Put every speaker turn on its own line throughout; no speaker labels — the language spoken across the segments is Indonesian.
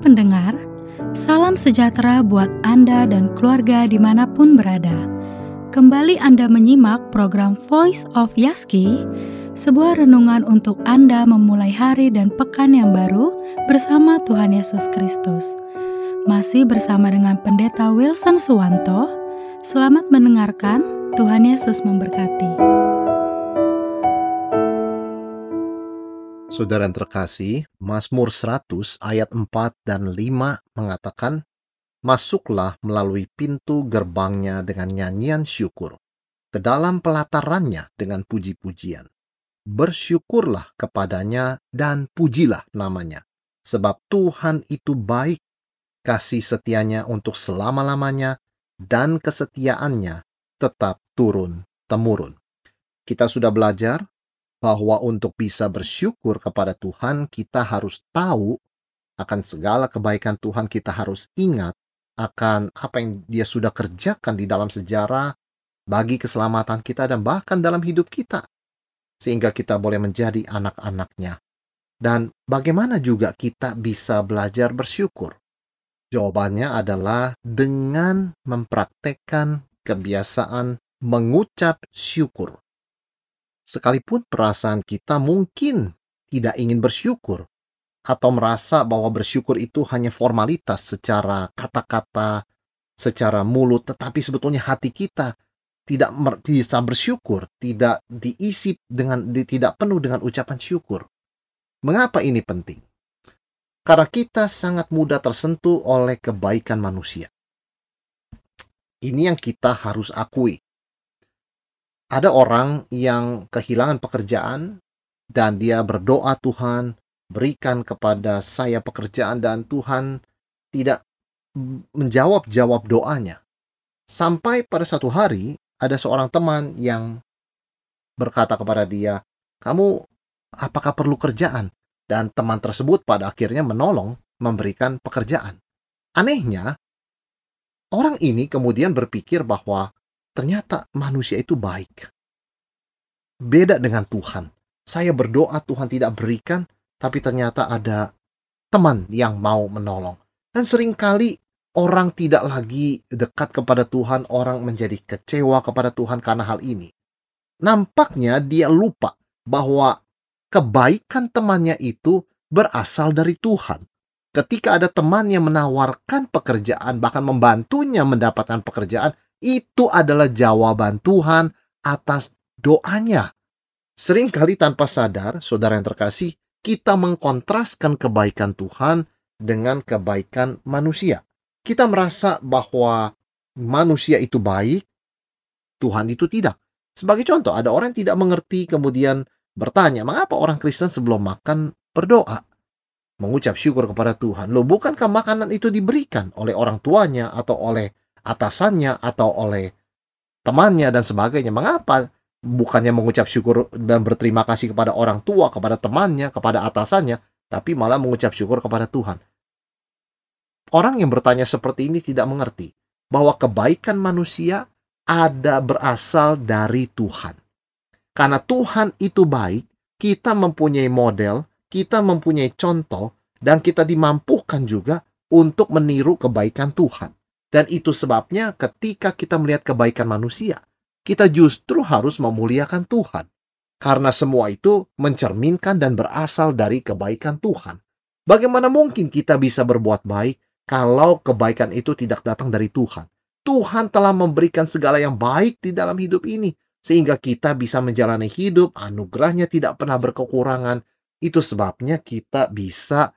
pendengar, salam sejahtera buat Anda dan keluarga di mana pun berada. Kembali Anda menyimak program Voice of Yaski, sebuah renungan untuk Anda memulai hari dan pekan yang baru bersama Tuhan Yesus Kristus. Masih bersama dengan Pendeta Wilson Suwanto, selamat mendengarkan, Tuhan Yesus memberkati.
Saudara yang terkasih, Mazmur 100 ayat 4 dan 5 mengatakan, Masuklah melalui pintu gerbangnya dengan nyanyian syukur, ke dalam pelatarannya dengan puji-pujian. Bersyukurlah kepadanya dan pujilah namanya, sebab Tuhan itu baik, kasih setianya untuk selama-lamanya, dan kesetiaannya tetap turun-temurun. Kita sudah belajar bahwa untuk bisa bersyukur kepada Tuhan, kita harus tahu akan segala kebaikan Tuhan, kita harus ingat akan apa yang Dia sudah kerjakan di dalam sejarah bagi keselamatan kita dan bahkan dalam hidup kita, sehingga kita boleh menjadi anak-anaknya. Dan bagaimana juga kita bisa belajar bersyukur? Jawabannya adalah dengan mempraktekkan kebiasaan mengucap syukur sekalipun perasaan kita mungkin tidak ingin bersyukur atau merasa bahwa bersyukur itu hanya formalitas secara kata-kata, secara mulut, tetapi sebetulnya hati kita tidak bisa bersyukur, tidak diisi dengan tidak penuh dengan ucapan syukur. Mengapa ini penting? Karena kita sangat mudah tersentuh oleh kebaikan manusia. Ini yang kita harus akui ada orang yang kehilangan pekerjaan dan dia berdoa Tuhan berikan kepada saya pekerjaan dan Tuhan tidak menjawab-jawab doanya. Sampai pada satu hari ada seorang teman yang berkata kepada dia, "Kamu apakah perlu kerjaan?" Dan teman tersebut pada akhirnya menolong memberikan pekerjaan. Anehnya, orang ini kemudian berpikir bahwa ternyata manusia itu baik. Beda dengan Tuhan. Saya berdoa Tuhan tidak berikan, tapi ternyata ada teman yang mau menolong. Dan sering kali orang tidak lagi dekat kepada Tuhan, orang menjadi kecewa kepada Tuhan karena hal ini. Nampaknya dia lupa bahwa kebaikan temannya itu berasal dari Tuhan. Ketika ada teman yang menawarkan pekerjaan, bahkan membantunya mendapatkan pekerjaan, itu adalah jawaban Tuhan atas doanya. Seringkali tanpa sadar, saudara yang terkasih, kita mengkontraskan kebaikan Tuhan dengan kebaikan manusia. Kita merasa bahwa manusia itu baik, Tuhan itu tidak. Sebagai contoh, ada orang yang tidak mengerti kemudian bertanya, mengapa orang Kristen sebelum makan berdoa? Mengucap syukur kepada Tuhan. Loh, bukankah makanan itu diberikan oleh orang tuanya atau oleh atasannya atau oleh temannya dan sebagainya. Mengapa bukannya mengucap syukur dan berterima kasih kepada orang tua, kepada temannya, kepada atasannya, tapi malah mengucap syukur kepada Tuhan? Orang yang bertanya seperti ini tidak mengerti bahwa kebaikan manusia ada berasal dari Tuhan. Karena Tuhan itu baik, kita mempunyai model, kita mempunyai contoh, dan kita dimampukan juga untuk meniru kebaikan Tuhan. Dan itu sebabnya ketika kita melihat kebaikan manusia, kita justru harus memuliakan Tuhan. Karena semua itu mencerminkan dan berasal dari kebaikan Tuhan. Bagaimana mungkin kita bisa berbuat baik kalau kebaikan itu tidak datang dari Tuhan? Tuhan telah memberikan segala yang baik di dalam hidup ini, sehingga kita bisa menjalani hidup, anugerahnya tidak pernah berkekurangan. Itu sebabnya kita bisa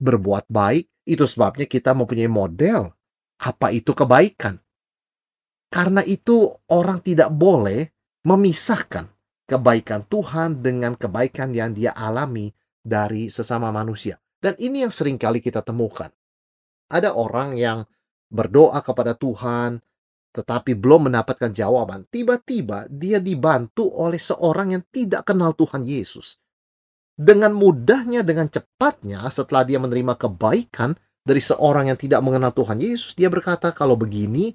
berbuat baik, itu sebabnya kita mempunyai model apa itu kebaikan. Karena itu orang tidak boleh memisahkan kebaikan Tuhan dengan kebaikan yang dia alami dari sesama manusia. Dan ini yang sering kali kita temukan. Ada orang yang berdoa kepada Tuhan, tetapi belum mendapatkan jawaban. Tiba-tiba dia dibantu oleh seorang yang tidak kenal Tuhan Yesus. Dengan mudahnya, dengan cepatnya, setelah dia menerima kebaikan, dari seorang yang tidak mengenal Tuhan Yesus, dia berkata, "Kalau begini,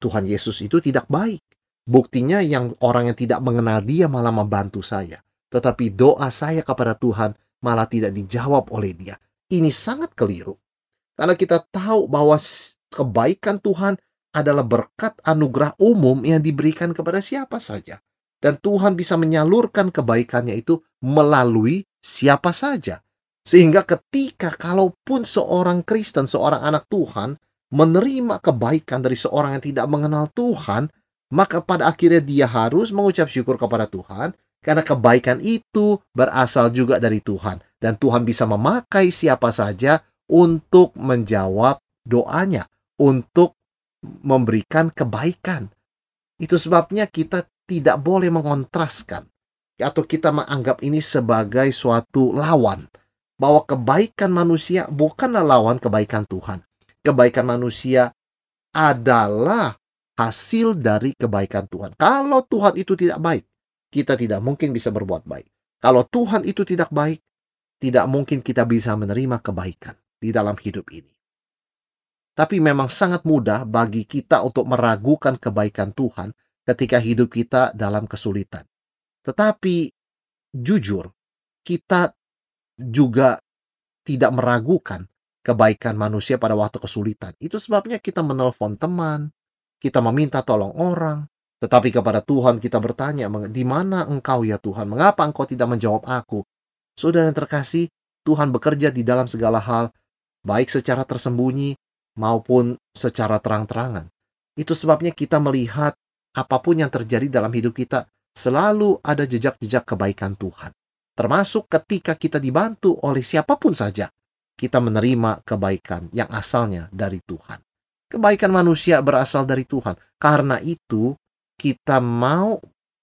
Tuhan Yesus itu tidak baik." Buktinya, yang orang yang tidak mengenal Dia malah membantu saya, tetapi doa saya kepada Tuhan malah tidak dijawab oleh Dia. ini sangat keliru. Karena kita tahu bahwa kebaikan Tuhan adalah berkat anugerah umum yang diberikan kepada siapa saja. Dan Tuhan bisa menyalurkan kebaikannya itu melalui siapa saja. Sehingga ketika kalaupun seorang Kristen, seorang anak Tuhan, menerima kebaikan dari seorang yang tidak mengenal Tuhan, maka pada akhirnya dia harus mengucap syukur kepada Tuhan karena kebaikan itu berasal juga dari Tuhan dan Tuhan bisa memakai siapa saja untuk menjawab doanya, untuk memberikan kebaikan. Itu sebabnya kita tidak boleh mengontraskan atau kita menganggap ini sebagai suatu lawan bahwa kebaikan manusia bukanlah lawan kebaikan Tuhan. Kebaikan manusia adalah hasil dari kebaikan Tuhan. Kalau Tuhan itu tidak baik, kita tidak mungkin bisa berbuat baik. Kalau Tuhan itu tidak baik, tidak mungkin kita bisa menerima kebaikan di dalam hidup ini. Tapi memang sangat mudah bagi kita untuk meragukan kebaikan Tuhan ketika hidup kita dalam kesulitan. Tetapi jujur, kita juga tidak meragukan kebaikan manusia pada waktu kesulitan. Itu sebabnya kita menelpon teman, kita meminta tolong orang, tetapi kepada Tuhan kita bertanya, di mana engkau ya Tuhan? Mengapa engkau tidak menjawab aku? Saudara yang terkasih, Tuhan bekerja di dalam segala hal, baik secara tersembunyi maupun secara terang-terangan. Itu sebabnya kita melihat apa pun yang terjadi dalam hidup kita, selalu ada jejak-jejak kebaikan Tuhan. Termasuk ketika kita dibantu oleh siapa pun saja, kita menerima kebaikan yang asalnya dari Tuhan. Kebaikan manusia berasal dari Tuhan. Karena itu, kita mau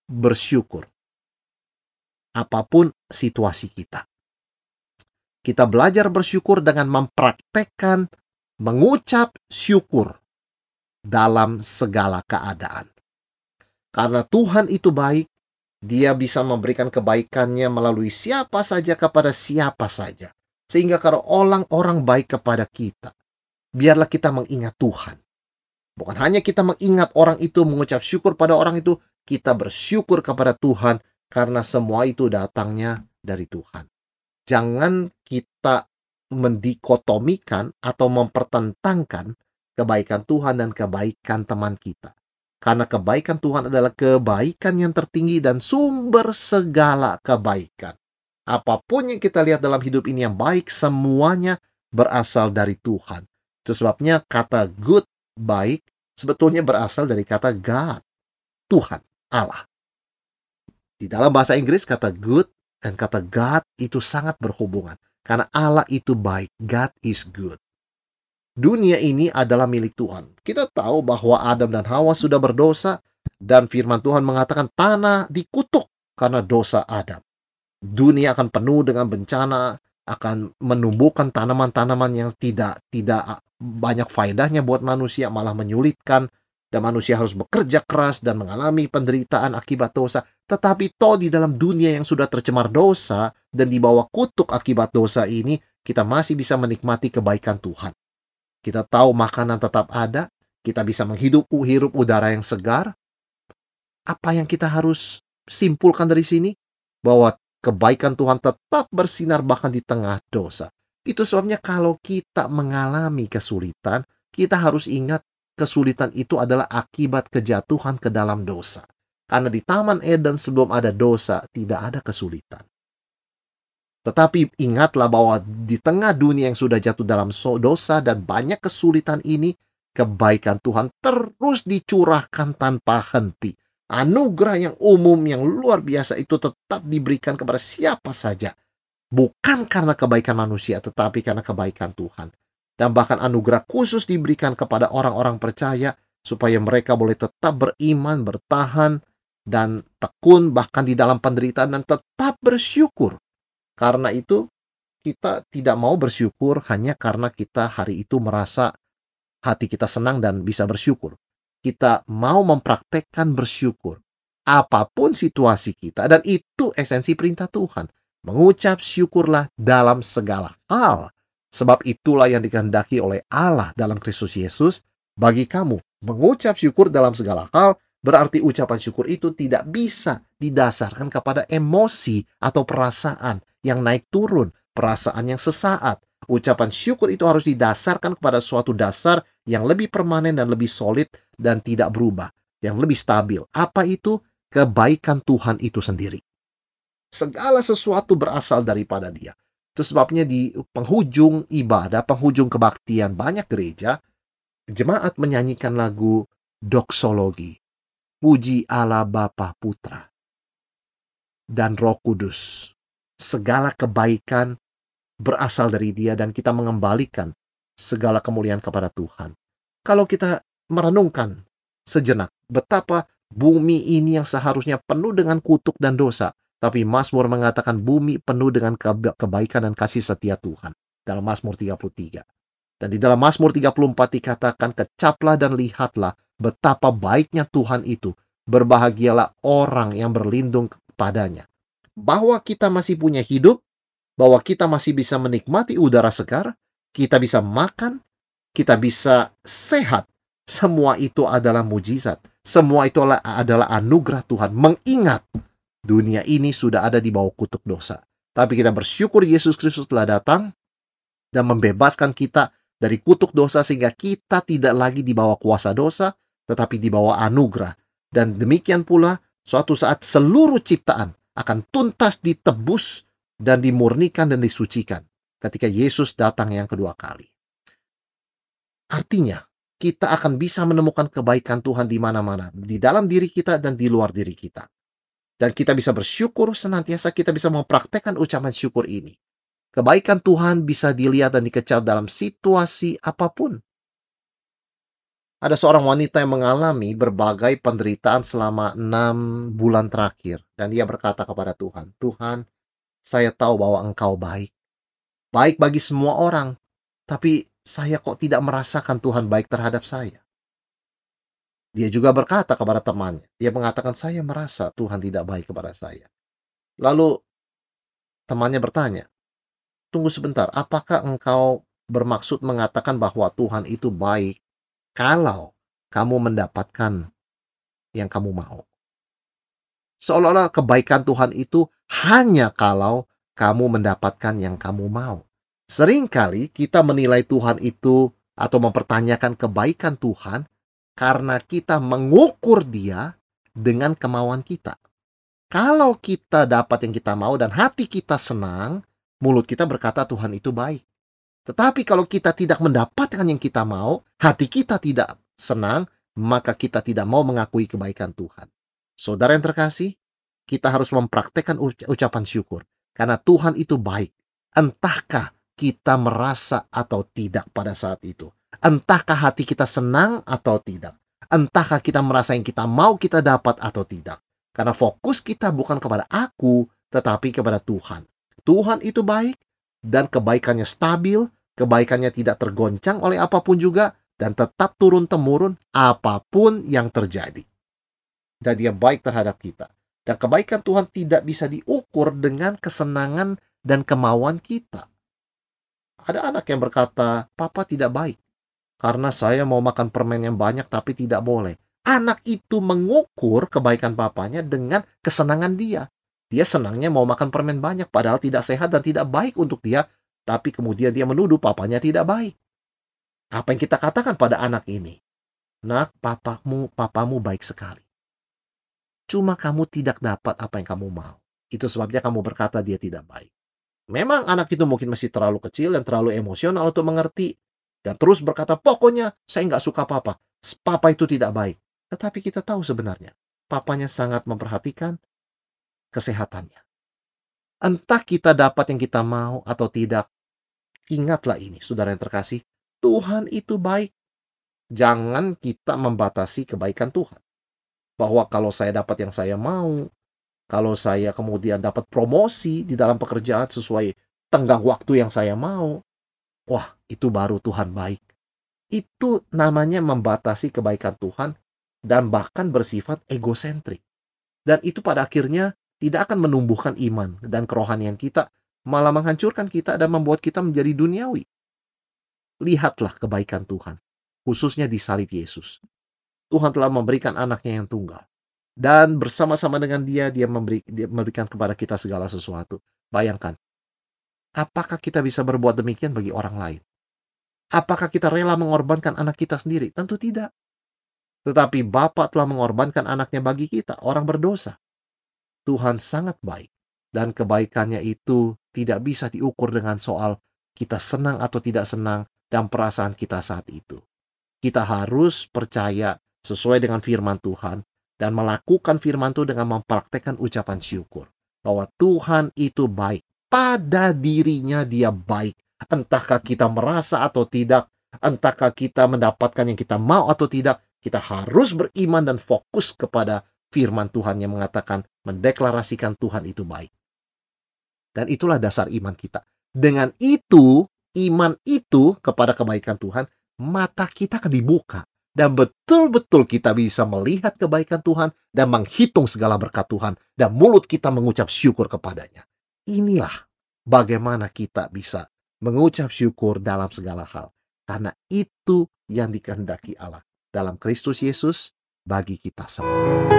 bersyukur. Apa pun situasi kita. Kita belajar bersyukur dengan mempraktekkan mengucap syukur dalam segala keadaan. Karena Tuhan itu baik, Dia bisa memberikan kebaikannya melalui siapa saja kepada siapa saja. Sehingga kalau orang-orang baik kepada kita, biarlah kita mengingat Tuhan. Bukan hanya kita mengingat orang itu, mengucap syukur pada orang itu, kita bersyukur kepada Tuhan karena semua itu datangnya dari Tuhan. Jangan kita mendikotomikan atau mempertentangkan kebaikan Tuhan dan kebaikan teman kita. Karena kebaikan Tuhan adalah kebaikan yang tertinggi dan sumber segala kebaikan. Apa pun yang kita lihat dalam hidup ini yang baik, semuanya berasal dari Tuhan. Itu sebabnya kata good, baik, sebetulnya berasal dari kata God, Tuhan, Allah. Di dalam bahasa Inggris kata good dan kata God itu sangat berhubungan. Karena Allah itu baik, God is good. Dunia ini adalah milik Tuhan. Kita tahu bahwa Adam dan Hawa sudah berdosa dan firman Tuhan mengatakan tanah dikutuk karena dosa Adam. Dunia akan penuh dengan bencana, akan menumbuhkan tanaman-tanaman yang tidak tidak banyak faedahnya buat manusia, malah menyulitkan dan manusia harus bekerja keras dan mengalami penderitaan akibat dosa. Tetapi toh di dalam dunia yang sudah tercemar dosa dan di bawah kutuk akibat dosa ini, kita masih bisa menikmati kebaikan Tuhan. Kita tahu makanan tetap ada, kita bisa menghidup hirup udara yang segar. Apa yang kita harus simpulkan dari sini? Bahwa kebaikan Tuhan tetap bersinar bahkan di tengah dosa. Itu sebabnya kalau kita mengalami kesulitan, kita harus ingat kesulitan itu adalah akibat kejatuhan ke dalam dosa. Karena di Taman Eden sebelum ada dosa, tidak ada kesulitan. Tetapi ingatlah bahwa di tengah dunia yang sudah jatuh dalam dosa dan banyak kesulitan ini, kebaikan Tuhan terus dicurahkan tanpa henti. Anugerah yang umum yang luar biasa itu tetap diberikan kepada siapa saja. Bukan karena kebaikan manusia, tetapi karena kebaikan Tuhan dan bahkan anugerah khusus diberikan kepada orang-orang percaya supaya mereka boleh tetap beriman, bertahan, dan tekun bahkan di dalam penderitaan dan tetap bersyukur. Karena itu kita tidak mau bersyukur hanya karena kita hari itu merasa hati kita senang dan bisa bersyukur. Kita mau mempraktekkan bersyukur apa pun situasi kita dan itu esensi perintah Tuhan. Mengucap syukurlah dalam segala hal Sebab itulah yang dikehendaki oleh Allah dalam Kristus Yesus bagi kamu. Mengucap syukur dalam segala hal berarti ucapan syukur itu tidak bisa didasarkan kepada emosi atau perasaan yang naik turun, perasaan yang sesaat, Ucapan syukur itu harus didasarkan kepada suatu dasar yang lebih permanen dan lebih solid dan tidak berubah, yang lebih stabil. Apa itu? Kebaikan Tuhan itu sendiri. Segala sesuatu berasal daripada Dia. Itu sebabnya di penghujung ibadah, penghujung kebaktian banyak gereja, jemaat menyanyikan lagu doksologi. Puji Allah Bapa Putra dan Roh Kudus. Segala kebaikan berasal dari Dia dan kita mengembalikan segala kemuliaan kepada Tuhan. Kalau kita merenungkan sejenak betapa bumi ini yang seharusnya penuh dengan kutuk dan dosa, tapi Mazmur mengatakan bumi penuh dengan kebaikan dan kasih setia Tuhan. Dalam Mazmur 33. Dan di dalam Mazmur 34 dikatakan, Kecaplah dan lihatlah betapa baiknya Tuhan itu. Berbahagialah orang yang berlindung kepadanya. Bahwa kita masih punya hidup, bahwa kita masih bisa menikmati udara segar, kita bisa makan, kita bisa sehat. Semua itu adalah mujizat. Semua itu adalah anugerah Tuhan. Mengingat dunia ini sudah ada di bawah kutuk dosa. Tapi kita bersyukur Yesus Kristus telah datang dan membebaskan kita dari kutuk dosa sehingga kita tidak lagi di bawah kuasa dosa, tetapi di bawah anugerah. Dan demikian pula suatu saat seluruh ciptaan akan tuntas ditebus dan dimurnikan dan disucikan ketika Yesus datang yang kedua kali. Artinya, kita akan bisa menemukan kebaikan Tuhan di mana-mana, di dalam diri kita dan di luar diri kita. Dan kita bisa bersyukur senantiasa kita bisa mempraktekkan ucapan syukur ini. Kebaikan Tuhan bisa dilihat dan dikecap dalam situasi apa pun. Ada seorang wanita yang mengalami berbagai penderitaan selama enam bulan terakhir. Dan dia berkata kepada Tuhan, Tuhan, saya tahu bahwa engkau baik. Baik bagi semua orang. Tapi saya kok tidak merasakan Tuhan baik terhadap saya. Dia juga berkata kepada temannya, dia mengatakan saya merasa Tuhan tidak baik kepada saya. Lalu temannya bertanya, tunggu sebentar, apakah engkau bermaksud mengatakan bahwa Tuhan itu baik kalau kamu mendapatkan yang kamu mau? Seolah-olah kebaikan Tuhan itu hanya kalau kamu mendapatkan yang kamu mau. Seringkali kita menilai Tuhan itu atau mempertanyakan kebaikan Tuhan karena kita mengukur dia dengan kemauan kita. Kalau kita dapat yang kita mau dan hati kita senang, mulut kita berkata Tuhan itu baik. Tetapi kalau kita tidak mendapatkan yang kita mau, hati kita tidak senang, maka kita tidak mau mengakui kebaikan Tuhan. Saudara yang terkasih, kita harus mempraktekkan ucapan syukur. Karena Tuhan itu baik. Entahkah kita merasa atau tidak pada saat itu. Entahkah hati kita senang atau tidak. Entahkah kita merasa yang kita mau kita dapat atau tidak. Karena fokus kita bukan kepada aku, tetapi kepada Tuhan. Tuhan itu baik dan kebaikannya stabil, kebaikannya tidak tergoncang oleh apa pun juga, dan tetap turun-temurun apa pun yang terjadi. Dan dia baik terhadap kita. Dan kebaikan Tuhan tidak bisa diukur dengan kesenangan dan kemauan kita. Ada anak yang berkata, "Papa tidak baik karena saya mau makan permen yang banyak tapi tidak boleh. Anak itu mengukur kebaikan papanya dengan kesenangan dia. Dia senangnya mau makan permen banyak padahal tidak sehat dan tidak baik untuk dia, tapi kemudian dia menuduh papanya tidak baik. Apa yang kita katakan pada anak ini? Nak, papamu, papamu baik sekali. Cuma kamu tidak dapat apa yang kamu mau. Itu sebabnya kamu berkata dia tidak baik. Memang anak itu mungkin masih terlalu kecil dan terlalu emosional untuk mengerti, dan terus berkata, pokoknya saya nggak suka papa. Papa itu tidak baik. Tetapi kita tahu sebenarnya, papanya sangat memperhatikan kesehatannya. Entah kita dapat yang kita mau atau tidak, ingatlah ini, saudara yang terkasih, Tuhan itu baik. Jangan kita membatasi kebaikan Tuhan. Bahwa kalau saya dapat yang saya mau, kalau saya kemudian dapat promosi di dalam pekerjaan sesuai tenggang waktu yang saya mau, Wah, itu baru Tuhan baik. Itu namanya membatasi kebaikan Tuhan dan bahkan bersifat egosentrik. Dan itu pada akhirnya tidak akan menumbuhkan iman dan kerohanian kita, malah menghancurkan kita dan membuat kita menjadi duniawi. Lihatlah kebaikan Tuhan, khususnya di salib Yesus. Tuhan telah memberikan anaknya yang tunggal. Dan bersama-sama dengan dia, dia, memberi, dia memberikan kepada kita segala sesuatu. Bayangkan, Apakah kita bisa berbuat demikian bagi orang lain? Apakah kita rela mengorbankan anak kita sendiri? Tentu tidak. Tetapi Bapak telah mengorbankan anaknya bagi kita, orang berdosa. Tuhan sangat baik. Dan kebaikannya itu tidak bisa diukur dengan soal kita senang atau tidak senang dan perasaan kita saat itu. Kita harus percaya sesuai dengan firman Tuhan dan melakukan firman Tuhan dengan mempraktekkan ucapan syukur. Bahwa Tuhan itu baik. Pada dirinya dia baik entahkah kita merasa atau tidak, entahkah kita mendapatkan yang kita mau atau tidak, kita harus beriman dan fokus kepada firman Tuhan yang mengatakan mendeklarasikan Tuhan itu baik. Dan itulah dasar iman kita. Dengan itu, iman itu kepada kebaikan Tuhan, mata kita akan dibuka. Dan betul-betul kita bisa melihat kebaikan Tuhan dan menghitung segala berkat Tuhan. Dan mulut kita mengucap syukur kepadanya. Inilah bagaimana kita bisa mengucap syukur dalam segala hal. Karena itu yang dikehendaki Allah dalam Kristus Yesus bagi kita semua.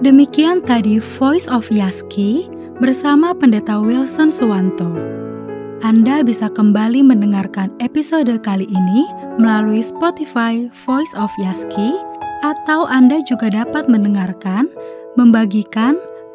Demikian tadi Voice of Yaski bersama Pendeta Wilson Suwanto. Anda bisa kembali mendengarkan episode kali ini melalui Spotify Voice of Yaski atau Anda juga dapat mendengarkan, membagikan,